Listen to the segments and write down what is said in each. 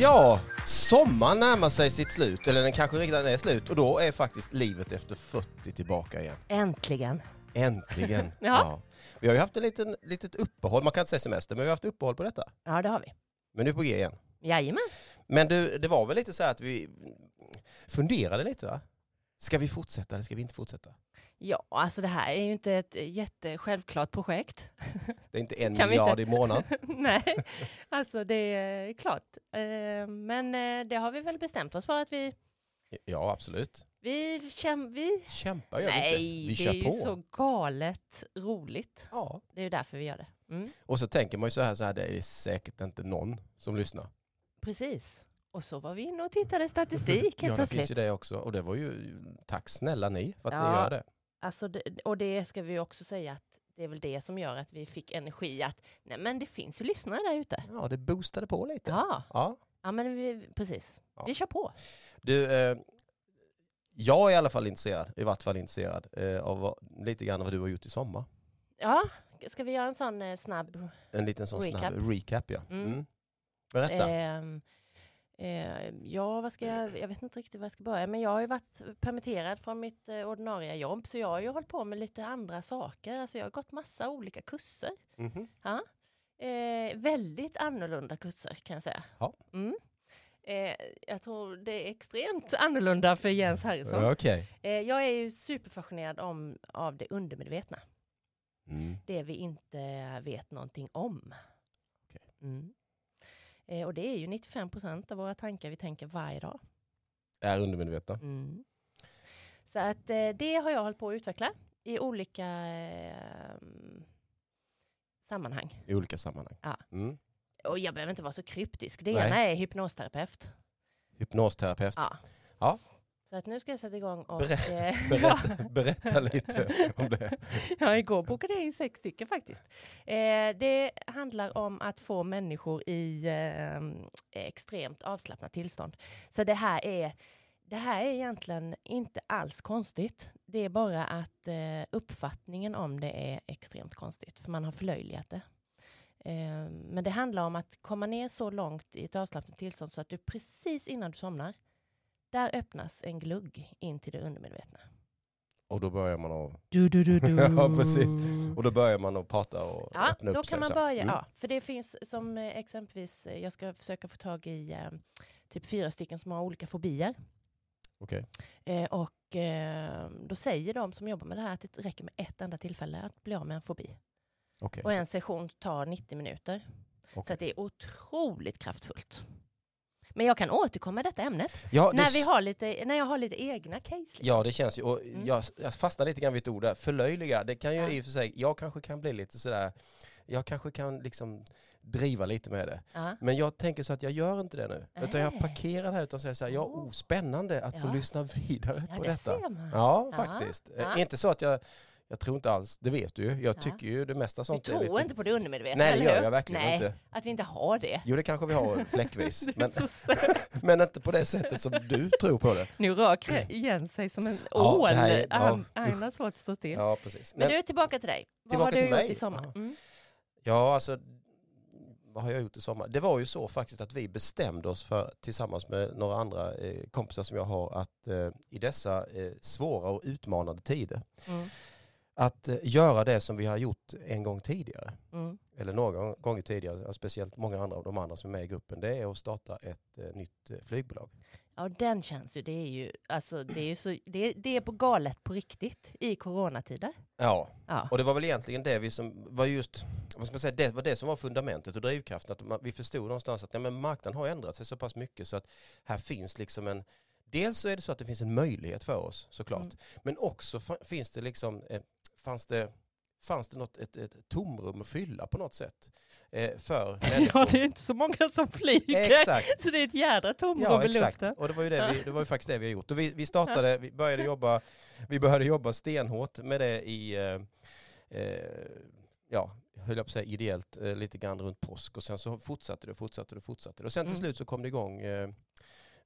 Ja, sommaren närmar sig sitt slut, eller den kanske redan är slut och då är faktiskt livet efter 40 tillbaka igen. Äntligen. Äntligen. Ja. Vi har ju haft ett liten, litet uppehåll, man kan inte säga semester, men vi har haft uppehåll på detta. Ja, det har vi. Men nu är på G igen. Jajamän. Men du, det var väl lite så här att vi funderade lite va? Ska vi fortsätta eller ska vi inte fortsätta? Ja, alltså det här är ju inte ett jättesjälvklart projekt. Det är inte en vi miljard i månaden. Nej, alltså det är klart. Eh, Men eh, det har vi väl bestämt oss för att vi, Ja, absolut. vi, käm, vi Kämpa gör vi Nej, inte. Vi det är ju på. så galet roligt. Ja. Det är ju därför vi gör det. Mm, Och så tänker man ju så här, så här, det är säkert inte någon som lyssnar. precis. Och så var vi inne och tittade statistik helt ja, det plötsligt. finns ju det också. Och det var ju, tack snälla ni för att ni Ja. gör det. Alltså det, och det ska vi också säga att det är väl det som gör att vi fick energi att nej men det finns ju lyssnare där ute. Ja, det boostade på lite. Ja, Ja. ja men vi, precis. Ja. Vi kör på. Du, eh, jag är i alla fall intresserad, i vart fall intresserad, eh, av vad, lite grann vad du har gjort i sommar. Ja, ska vi göra en sån eh, snabb? En liten sån Recap. snabb recap ja. Mm. Mm. Berätta. Eh, ja, vad ska jag, jag vet inte riktigt var jag ska börja, men jag har ju varit permitterad från mitt eh, ordinarie jobb, så jag har ju hållit på med lite andra saker. Alltså jag har gått massa olika kurser. Mhm. Ja. Eh, väldigt annorlunda kurser kan jag säga. Ja. Mm. Eh, jag tror det är extremt annorlunda för Jens Harrison. Ja, Okej. Eh, jag är ju superfascinerad om, av det undermedvetna. Mm. Det vi inte vet någonting om. Okej. Eh, och det är ju 95 procent av våra tankar vi tänker varje dag. Är undermedvetna. Mm. Så att eh, det har jag hållit på att utveckla i olika eh, sammanhang. I olika sammanhang. Ja. Mm. Och jag behöver inte vara så kryptisk. Det Nej. ena är hypnosterapeut. Hypnosterapeut. Ja. Ja. Så att nu ska jag sätta igång och... Berä- eh, Berätta, berätta lite om det. Ja, igår bokade jag in sex stycken faktiskt. Eh, det handlar om att få människor i eh, extremt avslappnat tillstånd. Så det här är det här är egentligen inte alls konstigt. Det är bara att eh, uppfattningen om det är extremt konstigt, för man har förlöjligat det. Eh, men det handlar om att komma ner så långt i ett avslappnat tillstånd så att du precis innan du somnar, där öppnas en glugg in till det undermedvetna. Och då börjar man att, Du, du, du, du. Ja, precis. och då börjar man att prata och Ja, öppna upp då sig kan man så. börja. Mm. Ja, för det finns som eh, exempelvis, eh, jag ska försöka få tag i eh, typ fyra stycken som har olika fobier. Okej. Eh, och eh, då säger de som jobbar med det här att det räcker med ett enda tillfälle att bli av med en fobi. Okej. Och en session tar 90 minuter. Så Okej. att det är otroligt kraftfullt. Men jag kan återkomma i detta ämnet Ja, när, vi har lite, när jag har lite egna case. liksom. Ja, det känns ju. Och Mm. jag, jag fastnar lite grann vid ett ord där. Förlöjliga. Det kan ju Ja. i och för sig, jag kanske kan bli lite sådär, jag kanske kan liksom driva lite med det. Ja. Men jag tänker så att jag gör inte det nu. Utan jag Nej. parkerar det här utan säger så här, ja, Oh. oh, spännande att få Ja. lyssna vidare Ja, på det detta. Ja, faktiskt. Eh, Inte så att jag, jag tror inte alls, det vet du ju. Jag Ja. tycker ju det mesta sånt är tror lite... inte på det undermedvetna, Nej, det gör jag verkligen Nej, inte. att vi inte har det. Jo, det kanske vi har fläckvis. Men, men inte på det sättet som du tror på det. Nu rör igen sig som en Ja, ål. är- ja, han, har svårt att stå still. Ja, precis. Men Men, du, tillbaka till dig. Vad Tillbaka har du till gjort mig? i sommar? Mm. ja, alltså, vad har jag gjort i sommar? Det var ju så faktiskt att vi bestämde oss för, tillsammans med några andra eh, kompisar som jag har, att eh, i dessa eh, svåra och utmanande tider, Mm. Att eh, göra det som vi har gjort en gång tidigare. Mm. eller några gånger tidigare, speciellt många andra av de andra som är med i gruppen, det är att starta ett eh, nytt eh, flygbolag. Ja, den känns ju, det är ju, alltså det är ju så, det, det är på galet på riktigt i coronatider. Ja, Ja. och det var väl egentligen det vi som var just, vad ska man säga, det var det som var fundamentet och drivkraften, att man, vi förstod någonstans att ja, men marknaden har ändrat sig så pass mycket så att här finns liksom en, dels så är det så att det finns en möjlighet för oss såklart, Mm. men också finns det liksom, eh, fanns det Fanns det något, ett, ett tomrum att fylla på något sätt? Eh, för människor? ja, det är inte så många som flyger. Exakt. Så det är ett jädra tomrum Ja, i exakt. luften. Och det var ju, det vi, det var ju faktiskt det vi har gjort. Och vi, vi startade, vi började jobba, vi började jobba stenhårt med det i, eh, eh, ja, höll jag på att säga ideellt, eh, lite grann runt påsk. Och sen så fortsatte det, fortsatte det, fortsatte det. Och sen till Mm. slut så kom det igång, eh,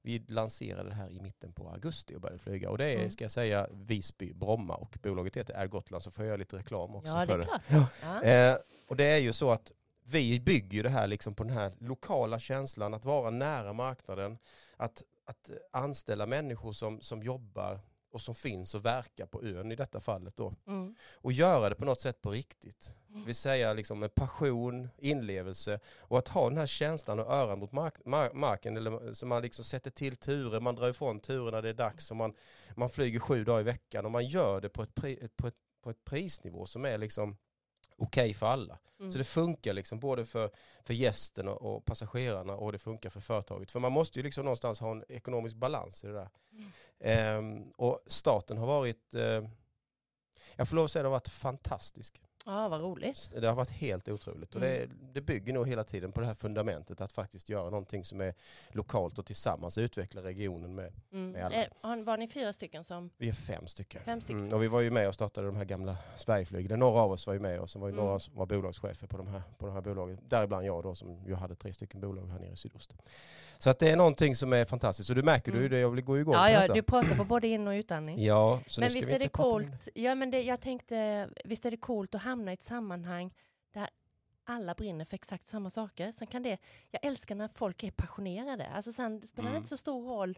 vi lanserade det här i mitten på augusti och började flyga. Och det är, Mm. ska jag säga, Visby, Bromma och bolaget heter Air Gotland så får jag lite reklam också Ja, det för är det. klart. Ja. Ja. Eh, och det är ju så att vi bygger det här liksom på den här lokala känslan, att vara nära marknaden, att, att anställa människor som, som jobbar och som finns och verkar på ön i detta fallet då. Mm. Och göra det på något sätt på riktigt. Mm. Det vill säga liksom med passion, inlevelse och att ha den här känslan och öran mot mark mar marken. Eller, så man liksom sätter till turer, man drar ifrån turer när det är dags och man, man flyger sju dagar i veckan och man gör det på ett, pri på ett, på ett prisnivå som är liksom okej för alla. Mm. Så det funkar liksom både för, för gästen och, och passagerarna och det funkar för företaget. För man måste ju liksom någonstans ha en ekonomisk balans i det där. Mm. Ehm, och staten har varit, eh, jag får lov att säga, det har varit fantastisk. Ja, vad roligt. Det har varit helt otroligt och det, Mm. det bygger nog hela tiden på det här fundamentet att faktiskt göra någonting som är lokalt och tillsammans utveckla regionen med. Mm. Med alla. Eh, var ni fyra stycken som... Vi är fem stycken. Fem stycken. Mm, och vi var ju med och startade de här gamla Sverigeflygen. Några av oss var ju med och sen var ju Mm. några som var bolagschefer på de, här, på de här bolagen. Däribland jag då som ju hade tre stycken bolag här nere i sydost. Så att det är någonting som är fantastiskt. Och du märker du Mm. det, jag går ju igång Ja, ja, du pratar på både in och utandning. Ja, så Men visst vi är det coolt, ja men det, jag tänkte, visst är det coolt att hamna i ett sammanhang där alla brinner för exakt samma saker. Sen kan det, jag älskar när folk är passionerade, alltså sen spelar det Mm. inte så stor roll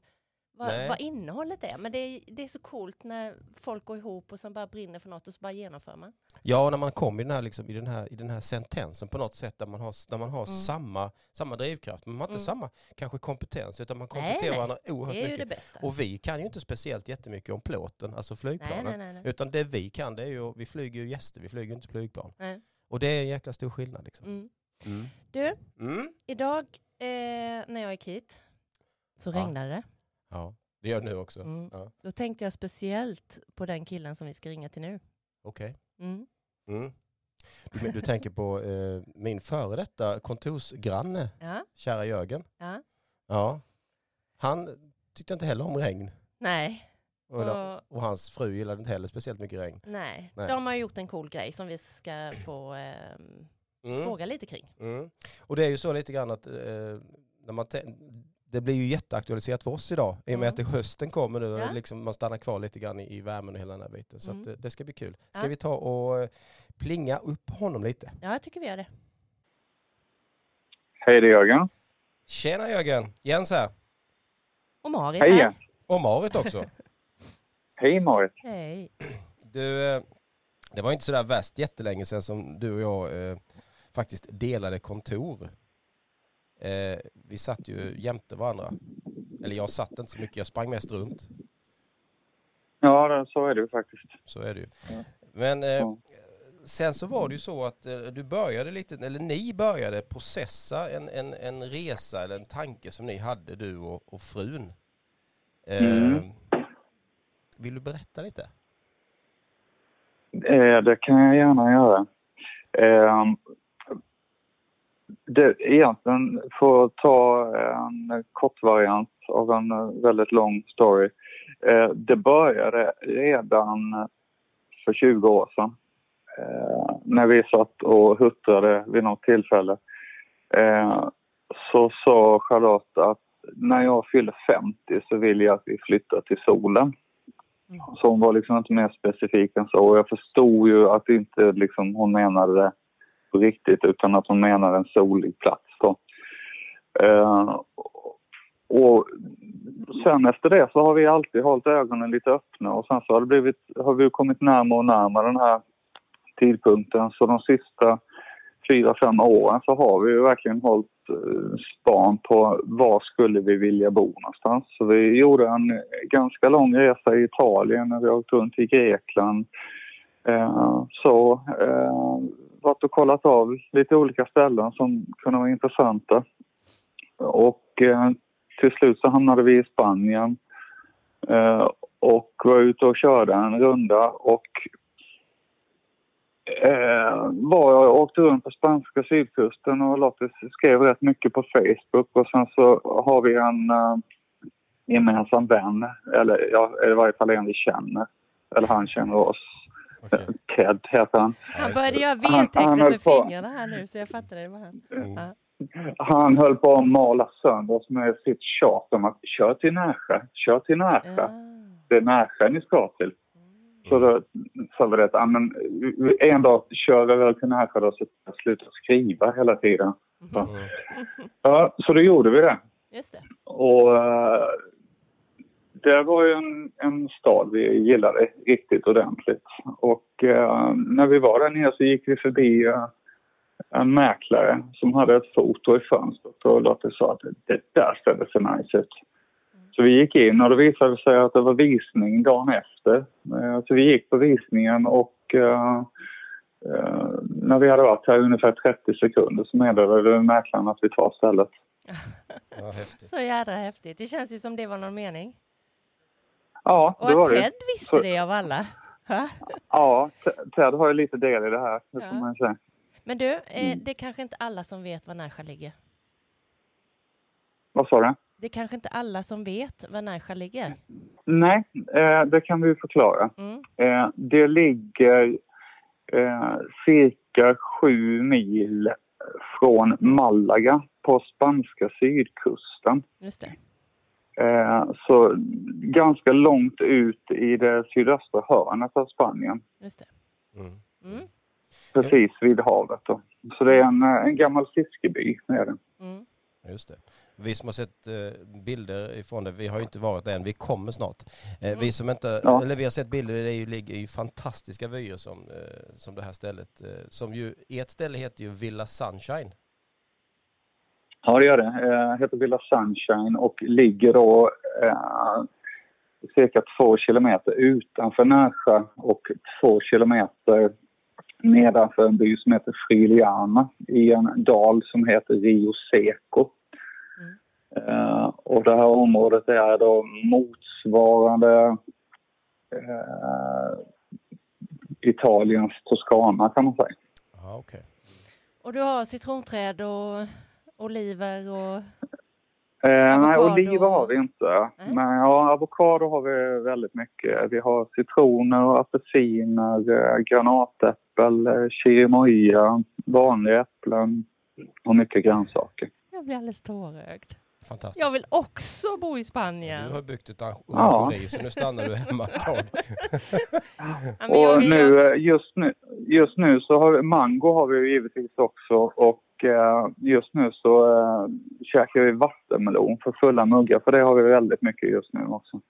vad, vad innehållet är, men det är, det är så coolt när folk går ihop och sen bara brinner för något och så bara genomför man. Ja, och när man kommer i den här, liksom, i den här, i den här sentensen på något sätt där man har, där man har Mm. samma, samma drivkraft. Men man har inte Mm. samma kanske kompetens utan man kompletterar nej. varandra oerhört Det är ju mycket. det bästa. Och vi kan ju inte speciellt jättemycket om plåten, alltså flygplanen. nej, nej, nej. Utan det vi kan det är ju, vi flyger ju gäster, vi flyger inte flygplan. nej. Och det är en jäkla stor skillnad liksom. Mm. Mm. Du, Mm. idag eh, när jag gick hit så Ja. regnade det. Ja, det gör det nu också. Mm. Ja. Då tänkte jag speciellt på den killen som vi ska ringa till nu. Okej. Mm. Mm. Du, du tänker på eh, min före detta kontorsgranne, Ja, kära Jörgen. ja. Ja. Han tyckte inte heller om regn. Nej. Och, Och, och hans fru gillade inte heller speciellt mycket regn. nej. Nej. de har gjort en cool grej som vi ska få ehm, Mm. fråga lite kring. Mm. Och det är ju så lite grann att eh, när man det blir ju jätteaktualiserat för oss idag i och med Mm. att det hösten kommer nu och Ja. liksom man stannar kvar lite grann i, i värmen och hela den här biten. Så Mm. att, det ska bli kul. Ska Ja. vi ta och eh, plinga upp honom lite? Ja, jag tycker vi gör det. Hej, det är Jörgen. Tjena Jörgen, Jens här. Och Marit Hej här. Och Marit också. Hej Marit. Hej. Du, eh, det var inte sådär värst jättelänge sedan som du och jag eh, faktiskt delade kontor. Eh, vi satt ju jämte varandra. Eller jag satt inte så mycket, jag sprang mest runt. Ja, så är det ju faktiskt. Så är det ju. Men eh, sen så var det ju så att eh, du började lite, eller ni började processa en, en, en resa eller en tanke som ni hade, du och, och frun. Eh, Mm. Vill du berätta lite? Eh, det kan jag gärna göra. Det, egentligen, för att ta en kort variant av en väldigt lång story. Eh, det började redan för 20 år sedan. Eh, när vi satt och huttrade vid något tillfälle. Eh, så sa Charlotte att när jag fyller 50 så vill jag att vi flyttar till solen. Mm. Så hon var liksom inte mer specifik än så. Och jag förstod ju att inte liksom hon menade det på riktigt utan att hon menar en solig plats då. Eh, och sen efter det så har vi alltid hållit ögonen lite öppna och sen så har, det blivit, har vi kommit närmare och närmare den här tidpunkten. Så de sista fyra, fem åren så har vi verkligen hållit eh, span på var skulle vi vilja bo någonstans. Så vi gjorde en ganska lång resa i Italien när vi åkte runt i Grekland. Eh, så eh, varit och kollat av lite olika ställen som kunde vara intressanta. Och eh, till slut så hamnade vi i Spanien eh, och var ute och körde en runda och eh, var jag åkte runt på spanska sydkusten och Lottis skrev rätt mycket på Facebook och sen så har vi en eh, gemensam vän, eller ja, i varje fall en vi känner. Eller han känner oss. Okej. Ted heter han. Han han V-tecknet med på. fingrarna här nu så jag fattade det var han. Mm. Ja. Han höll på att mala sönder oss med sitt tjat om att kör till Nässjö, kör till Nässjö. Ja. Det är Nässjö ni ska till. Så då sa vi det att men, en dag kör vi väl till Nässjö och så slutar skriva hela tiden. Så, Mm. ja, så då gjorde vi det. Just det. Och eh, det var ju en, en stad vi gillade riktigt ordentligt. Och eh, när vi var där nere så gick vi förbi eh, en mäklare som hade ett foto i fönstret och Lotte sa att det där stället ser nice ut. Så vi gick in och det visade sig att det var visning dagen efter. Eh, Så vi gick på visningen och eh, eh, när vi hade varit här i ungefär 30 sekunder så meddelade mäklaren att vi tar stället. Så jädra häftigt. Det känns ju som det var någon mening. Ja, Och det var att det. Ted visste Så- det av alla. Ha? Ja, Ted har ju lite del i det här, det Ja. man säga. Men du, eh, Mm. det är kanske inte alla som vet var Närsjö ligger. Vad sa du? Det är kanske inte alla som vet var Närsjö ligger. Nej, eh, det kan vi förklara. Mm. Eh, det ligger eh, cirka sju mil från Malaga på spanska sydkusten. Just det. Eh, så ganska långt ut i det sydöstra hörnet av Spanien. Just det. Mm. Mm. Precis vid havet. Då. Så det är en, eh, en gammal fiskeby. Är det. Mm. Just det. Vi som har sett eh, bilder ifrån det, vi har ju inte varit där än, vi kommer snart. Eh, vi som inte, Ja. eller vi har sett bilder, det är ju, ligger ju fantastiska vyer som, som det här stället. Som ju, ert ställe heter ju Villa Sunshine. Ja, det gör det. Eh, heter Villa Sunshine och ligger då eh, cirka två kilometer utanför Närsjö och två kilometer nedanför en by som heter Friliana i en dal som heter Rio Seco. Mm. Eh, och det här området är då motsvarande eh, Italiens Toscana kan man säga. Ja, okej. Och du har citronträd och oliver och... Eh, nej, oliver har vi inte. Nej. Men ja, avokado har vi väldigt mycket. Vi har citroner, och apelsiner, eh, granatäppel, eh, chirimoya, vanliga äpplen och mycket grönsaker. Jag blir alldeles tårögd. Fantastiskt. Jag vill också bo i Spanien. Du har byggt ett Ja. orangeri så nu stannar du hemma ett tag. Ja, Och nu, eh, just nu, just nu så har vi, mango har vi ju givetvis också och eh, just nu så eh, käkar vi vattenmelon för fulla muggar för det har vi väldigt mycket just nu också.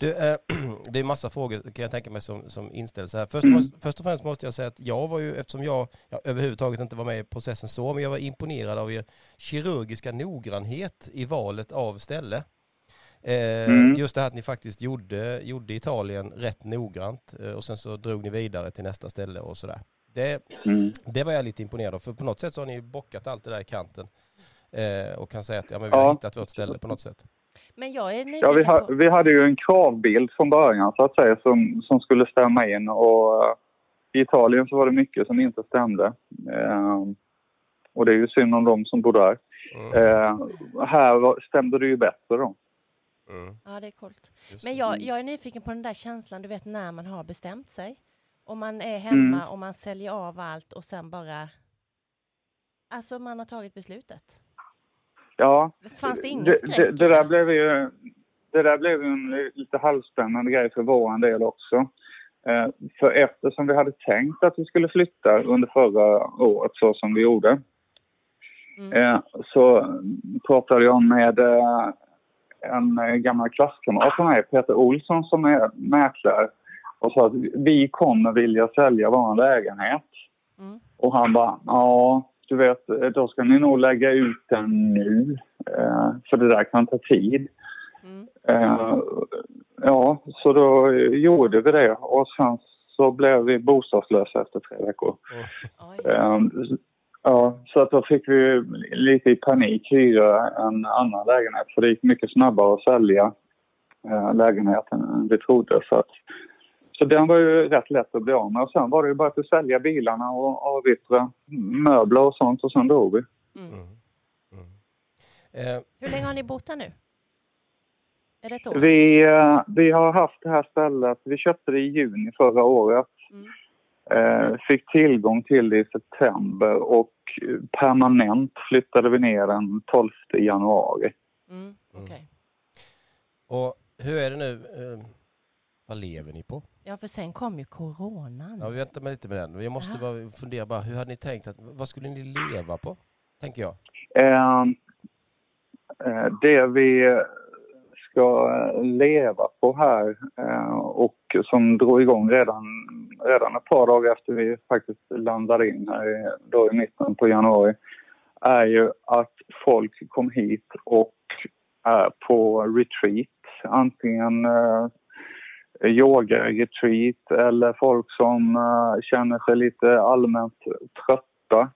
Du, eh, det är massa frågor kan jag tänka mig som, som inställs här. Först, Mm. först och främst måste jag säga att jag var ju, eftersom jag, jag överhuvudtaget inte var med i processen så, men jag var imponerad av er kirurgiska noggrannhet i valet av ställe. Eh, Mm. Just det här att ni faktiskt gjorde, gjorde Italien rätt noggrant eh, och sen så drog ni vidare till nästa ställe och sådär. Det, Mm. det var jag lite imponerad av, för på något sätt så har ni ju bockat allt det där i kanten eh, och kan säga att ja, men vi har Ja. hittat vårt ställe på något sätt. Men jag är Ja, vi, ha, vi hade ju en kravbild från början så att säga som, som skulle stämma in och eh, i Italien så var det mycket som inte stämde. Eh, och det är ju synd om de som bor där. Mm. Eh, här var, stämde det ju bättre då. Mm. Ja, det är coolt. Men jag, jag är nyfiken på den där känslan, du vet när man har bestämt sig. Och man är hemma Mm. och man säljer av allt och sen bara... Alltså man har tagit beslutet. Ja, Fanns det ingen det, skräck det, det där blev ju det där blev en lite halvspännande grej för vår del också. Eh, för eftersom vi hade tänkt att vi skulle flytta under förra året så som vi gjorde Mm. eh, så pratade jag med eh, en gammal klasskamrat till mig, Peter Olsson som är mäklare och sa att vi kommer vilja sälja vår lägenhet. Mm. Och han bara, ja, du vet, då ska ni nog lägga ut den nu. Eh, för det där kan ta tid. Mm. Eh, ja, så då gjorde vi det och sen så blev vi bostadslösa efter tre veckor. Eh, ja, så att då fick vi lite i panik hyra en annan lägenhet för det gick mycket snabbare att sälja eh, lägenheten än vi trodde. Så, att, så den var ju rätt lätt att bli av med och sen var det ju bara att sälja bilarna och avyttra möbler och sånt och sen drog vi. Mm. Mm. Mm. Eh, Hur länge har ni bott här nu? Är det ett år? Vi, eh, vi har haft det här stället, vi köpte det i juni förra året. Mm. Eh, fick tillgång till det i september och permanent flyttade vi ner den 12 januari. Mm. Okej. och hur är det nu? Vad lever ni på? Ja, för sen kom ju coronan. Ja, vi väntar med lite med den. Vi måste Ja. bara fundera bara, hur hade ni tänkt att, vad skulle ni leva på? Tänker jag. Eh, eh, det vi ska leva på här eh, och som drog igång redan, redan ett par dagar efter vi faktiskt landade in här i, då i mitten på januari är ju att folk kom hit och är på retreat. Antingen eh, yoga-retreat eller folk som eh, känner sig lite allmänt trötta.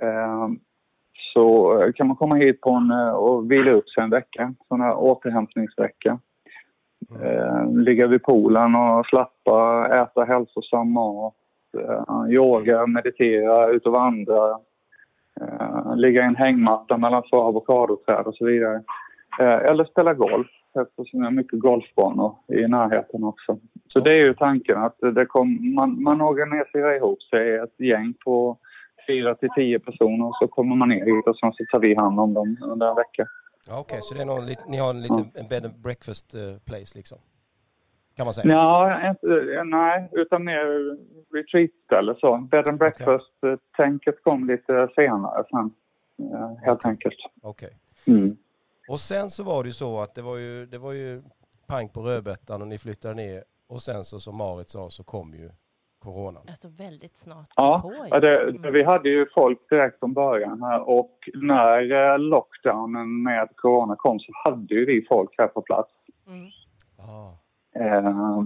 Ehm, så eh, kan man komma hit på en, eh, och vila upp sig en vecka, sån här återhämtningsvecka. Eh, ligga vid poolen och slappa, äta hälsosam mat, eh, yoga, meditera, ut och vandra. Eh, ligga i en hängmatta mellan två avokadoträd och så vidare. Eh, eller spela golf eftersom det är mycket golfbanor i närheten också. Så det är ju tanken att det kom, man, man organiserar ihop sig ett gäng på fyra till tio personer och så kommer man ner hit och sen så tar vi hand om dem under en vecka. Ja, Okej, så det är någon, ni har en liten en bed and breakfast eh, place liksom? Kan man säga? Ja, inte, nej, utan mer retreatställe så. Bed and breakfast-tänket kom lite senare sen, eh, helt Okej. enkelt. Okej. Mm. Och sen så var det ju så att det var ju, det var ju pang på rödbetan och ni flyttade ner och sen så som Marit sa så kom ju coronan. Alltså väldigt snart Ja, på. Ja, det, Mm. det, vi hade ju folk direkt från början här och när eh, lockdownen med corona kom så hade ju vi folk här på plats. Mm. Ah. Eh,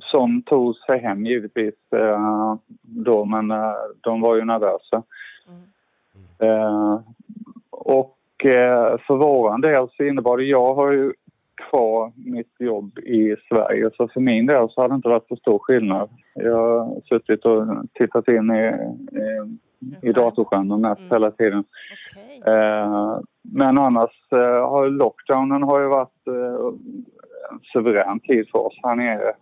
som tog sig hem givetvis eh, då, men eh, de var ju nervösa. Mm. Eh, för våran del så innebar det, jag har ju kvar mitt jobb i Sverige så för min del så har det inte varit så stor skillnad. Jag har suttit och tittat in i, i, i datorskärmen mest Mm. hela tiden. Okej. Eh, men annars eh, har lockdownen har ju varit eh, en suverän tid för oss här nere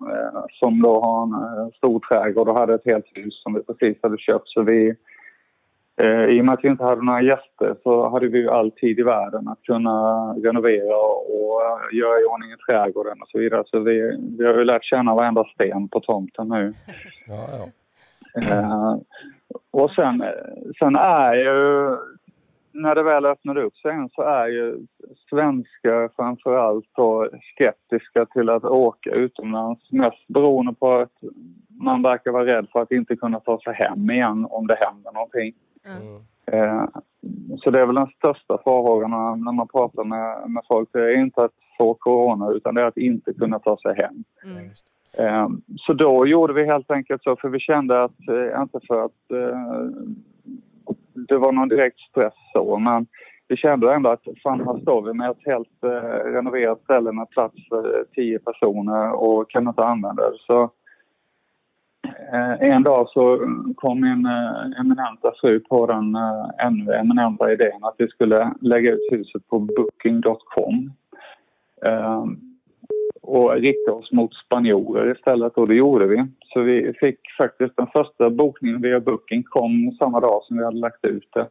som då har en stor trädgård och hade ett helt hus som vi precis hade köpt. Så vi, I och med att vi inte hade några gäster så hade vi all tid i världen att kunna renovera och eh, göra i ordning i trädgården och så vidare. Så vi, vi har ju lärt känna varenda sten på tomten nu. Ja, ja. Eh, och sen, sen är ju, när det väl öppnade upp sig så är ju svenskar framför allt då skeptiska till att åka utomlands. Mest beroende på att man verkar vara rädd för att inte kunna ta sig hem igen om det händer någonting. Mm. Eh, så det är väl den största farhågan när man pratar med, med folk. Det är inte att få corona utan det är att inte kunna ta sig hem. Mm. Eh, Så då gjorde vi helt enkelt så, för vi kände att, eh, inte för att eh, det var någon direkt stress så, men vi kände ändå att fan här står vi med ett helt eh, renoverat ställe med plats för tio personer och kan inte använda det. Så eh, Eh, en dag så kom min eh, eminenta fru på den eh, ännu eminenta idén att vi skulle lägga ut huset på booking.com. Och rikta oss mot spanjorer istället och det gjorde vi. Så vi fick faktiskt den första bokningen via Booking kom samma dag som vi hade lagt ut det.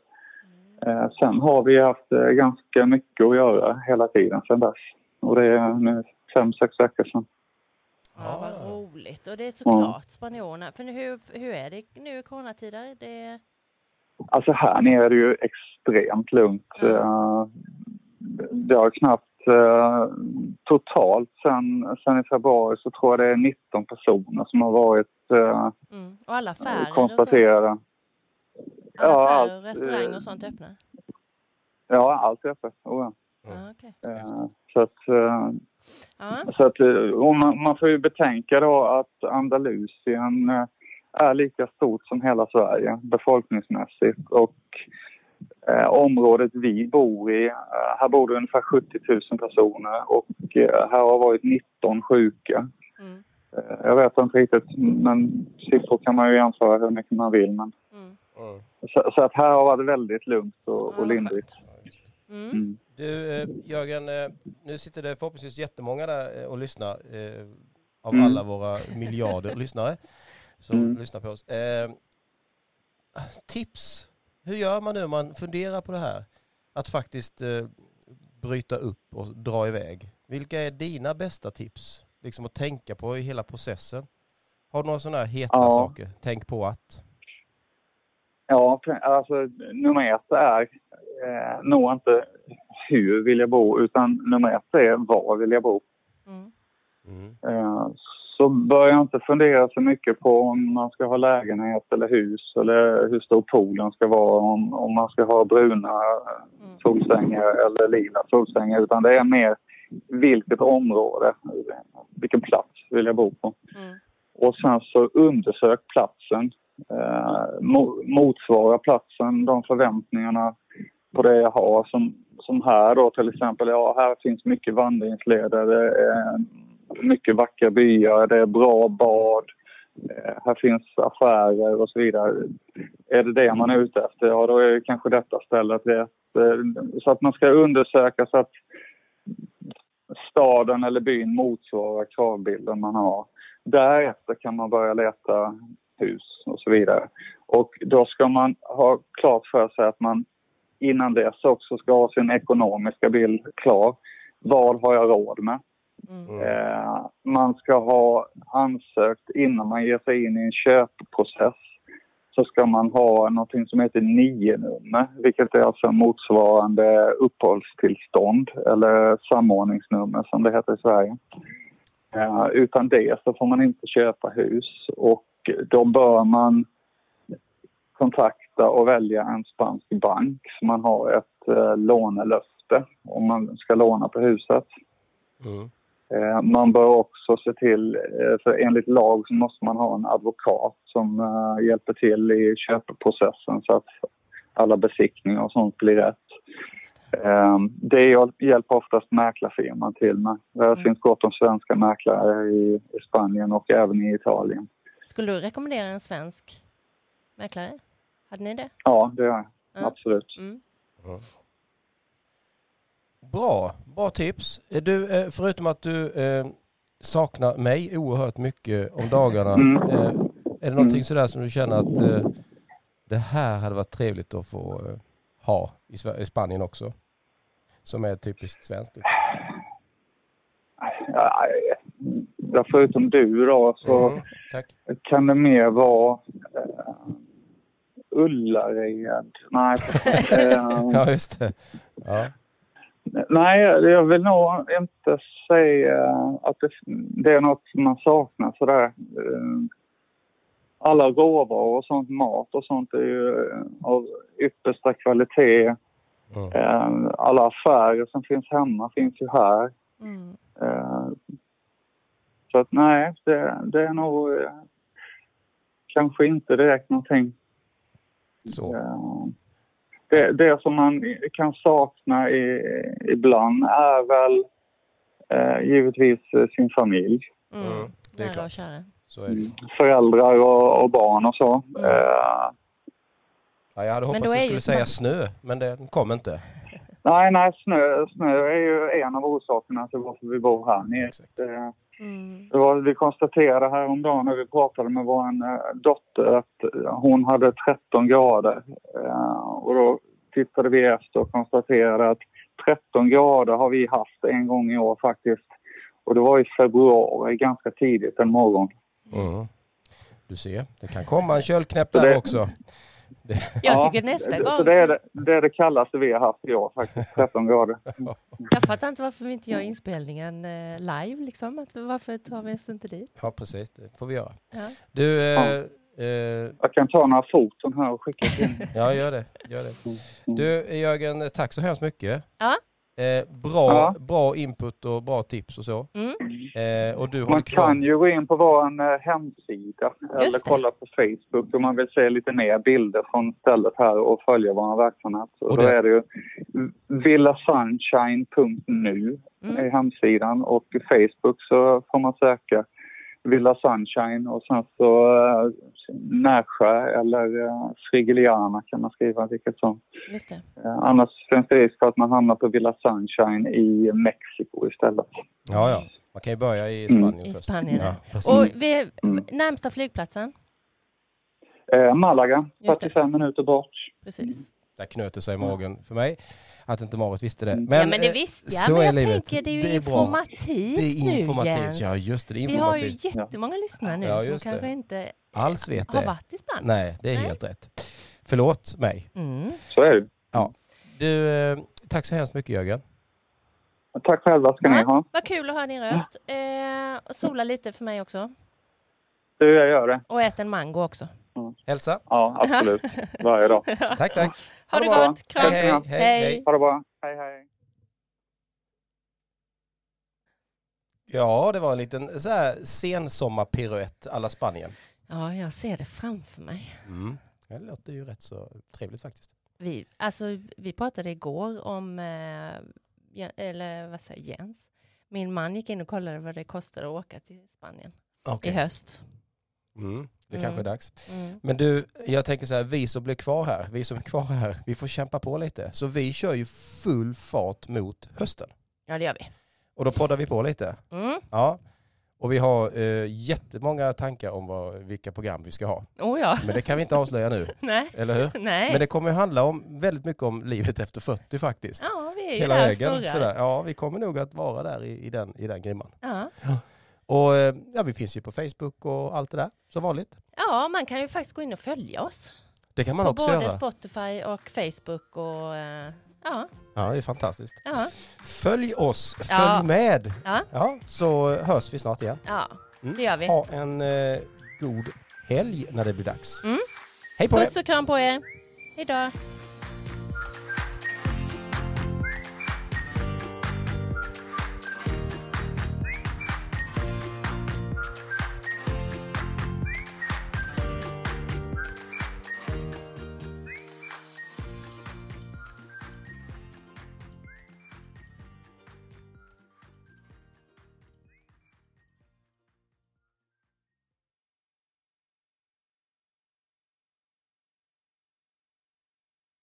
Sen har vi haft ganska mycket att göra hela tiden sen dess. Och det är nu fem, sex veckor sedan. Ja, Ah. vad roligt. Och det är såklart spanjorerna. För nu, hur, hur är det nu i coronatider? Det... Alltså här nere är det ju extremt lugnt. Ja. Eh, Det har knappt eh, totalt sen, sen i februari så tror jag det är 19 personer som har varit eh, Mm. Och alla affärer och så? konstaterade. Alla Ja, affärer och allt, restauranger och sånt öppna? Ja, allt är öppet. Oh, ja. Ja, okej. Eh, Så att, Ja. så att eh, och man, man får ju betänka då att Andalusien eh, är lika stort som hela Sverige befolkningsmässigt och eh, området vi bor i, eh, här bor det ungefär 70 000 personer och eh, här har varit 19 sjuka. Mm. Jag vet inte riktigt, men siffror kan man ju jämföra hur mycket man vill. Men, Mm. Så, så att här har varit väldigt lugnt och, och lindrigt. Mm. Mm. Du eh, Jörgen, eh, nu sitter det förhoppningsvis jättemånga där eh, och lyssnar eh, av Mm. alla våra miljarder lyssnare som Mm. lyssnar på oss. Eh, tips, hur gör man nu om man funderar på det här? Att faktiskt eh, bryta upp och dra iväg. Vilka är dina bästa tips? liksom att tänka på i hela processen? Har du några sådana här heta Ja. saker? Tänk på att. Ja, alltså nummer ett är eh, nog inte hur vill jag bo utan nummer ett är var vill jag bo. Mm. Mm. Eh, så bör jag inte fundera så mycket på om man ska ha lägenhet eller hus eller hur stor poolen ska vara, om, om man ska ha bruna Mm. solstänger eller lila solstänger utan det är mer vilket område, vilken plats vill jag bo på. Mm. Och sen så undersök platsen. Eh, mo- motsvara platsen de förväntningarna på det jag har. Som, som här då till exempel, ja här finns mycket vandringsleder, det är mycket vackra byar, det är bra bad, eh, här finns affärer och så vidare. Är det det man är ute efter, ja då är kanske detta stället rätt. Eh, så att man ska undersöka så att staden eller byn motsvarar kravbilden man har. Därefter kan man börja leta hus och så vidare. Och då ska man ha klart för sig att man innan dess också ska ha sin ekonomiska bild klar. Vad har jag råd med? Mm. Eh, man ska ha ansökt innan man ger sig in i en köpprocess så ska man ha någonting som heter NIE-nummer vilket är alltså motsvarande uppehållstillstånd eller samordningsnummer som det heter i Sverige. Eh, utan det så får man inte köpa hus och då bör man kontakta och välja en spansk bank så man har ett eh, lånelöfte om man ska låna på huset. Mm. Eh, Man bör också se till, eh, för enligt lag så måste man ha en advokat som eh, hjälper till i köpprocessen så att alla besiktningar och sånt blir rätt. Det hjäl- hjälper oftast mäklarfirman till med. Det Mm. finns gott om svenska mäklare i i Spanien och även i Italien. Skulle du rekommendera en svensk mäklare? Hade ni det? Ja, det är det. Ja. absolut. Mm. Bra, bra tips. Eh, Du, eh, förutom att du eh, saknar mig oerhört mycket om dagarna, Mm. eh, är det någonting sådär som du känner att eh, det här hade varit trevligt att få eh, ha i, Sver- i Spanien också? Som är typiskt svenskt. Liksom. Förutom du då så Mm, tack. kan det mer vara eh, Ullared. Nej. eh, Ja, just det. Ja. Nej, jag vill nog inte säga att det, det är något man saknar sådär. Eh, Alla råvaror och sånt, mat och sånt är ju av yppersta kvalitet. Mm. Eh, Alla affärer som finns hemma finns ju här. Mm. Eh, Så att nej, det, det är nog eh, kanske inte direkt någonting Så. Det, det som man kan sakna i, ibland är väl eh, givetvis eh, sin familj. Mm. Mm, det är klart. Så är det. Föräldrar och, och barn och så. Mm. Eh, Ja, jag hade Men hoppats att du skulle säga snö, men det kom inte. nej, nej, snö, snö är ju en av orsakerna till varför vi bor här nere. Mm. Det var, vi konstaterade häromdagen när vi pratade med vår eh, dotter att eh, hon hade 13 grader. Eh, och då tittade vi efter och konstaterade att 13 grader har vi haft en gång i år faktiskt. Och det var i februari, ganska tidigt en morgon. Mm. Du ser, det kan komma en köldknäpp där det- också. Jag Ja, tycker nästa så gång... det, är det, det är det kallaste vi har haft i år faktiskt, 13 grader. Jag fattar inte varför vi inte gör inspelningen eh, live liksom. Att, varför tar vi oss inte dit? Ja, precis. Det får vi göra. Ja. Du, eh, Ja. eh, Jag kan ta några foton här och skicka till ja gör det. Gör det. Du Jörgen, tack så hemskt mycket. Ja. Eh, bra, Ja. bra input och bra tips och så. Mm. Eh, och du Man kan ju gå in på vår eh, hemsida eller det. kolla på Facebook om man vill se lite mer bilder från stället här och följa vår verksamhet. Och Och då är det ju villasunshine.nu Mm. är hemsidan och i Facebook så får man söka Villa Sunshine och sen så uh, Närsjö eller uh, Frigiliana kan man skriva vilket som. Just det. Eh, annars finns det risk för att man hamnar på Villa Sunshine i Mexiko istället. Ja, ja. Man kan ju börja i Mm. Spanien I först. Spanien. Ja, precis. Och vi, Mm. närmsta flygplatsen? Eh, Malaga, Just det. 45 minuter bort. Precis. Där knöt det sig i magen för mig. Att inte Marit visste det. Mm. ja men det eh, visste så jag, men är jag livet. tänker det är ju Det är bra. informativt Det är informativt, nu ja just det, det är Vi har ju informativt. jättemånga lyssnare nu Ja, som det. kanske inte Alls vet har det. varit i Spanien. Nej, det är Nej. helt rätt. Förlåt mig. Mm. Så är det. Du, eh, tack så hemskt mycket Jörgen. Tack själva ska ni Ja. ha. Vad kul att höra din röst. Eh, sola lite för mig också. Du, jag gör det. Och ät en mango också. Hälsa. Ja, absolut. Varje dag. Tack, tack. Ha det bra. gott. Kram. Hej, hej, hej. Ha det bra. Hej, hej. Ja, det var en liten så här sensommarpiruett alla Spanien. Ja, jag ser det framför mig. Mm. Det låter ju rätt så trevligt faktiskt. Vi, alltså, vi pratade igår om, eh, eller vad säger Jens? Min man gick in och kollade vad det kostade att åka till Spanien Okej. i höst. Mm. Det Mm. kanske är dags. Mm. Men du, jag tänker så här, vi som blir kvar här, vi som är kvar här, vi får kämpa på lite. Så vi kör ju full fart mot hösten. Ja, det gör vi. Och då poddar vi på lite. Mm. Ja. Och vi har eh, jättemånga tankar om vad, vilka program vi ska ha. Oh ja. Men det kan vi inte avslöja nu, Nej. eller hur? Nej. Men det kommer handla om väldigt mycket om livet efter 40 faktiskt. Ja, vi är ju Hela där vägen. snurrar. Sådär. Ja, vi kommer nog att vara där i, i, den, i den grimman. Ja. Och eh, ja, vi finns ju på Facebook och allt det där, som vanligt. ja, man kan ju faktiskt gå in och följa oss. Det kan man på också både göra. Spotify och Facebook och eh, ja, Ja, det är fantastiskt. ja, Följ oss, följ Ja. med. ja, Ja, så hörs vi snart igen. ja, Mm. det gör vi. Ha en eh, god helg när det blir dags. Mm. Hej på er! Puss och kram på er. Hej då.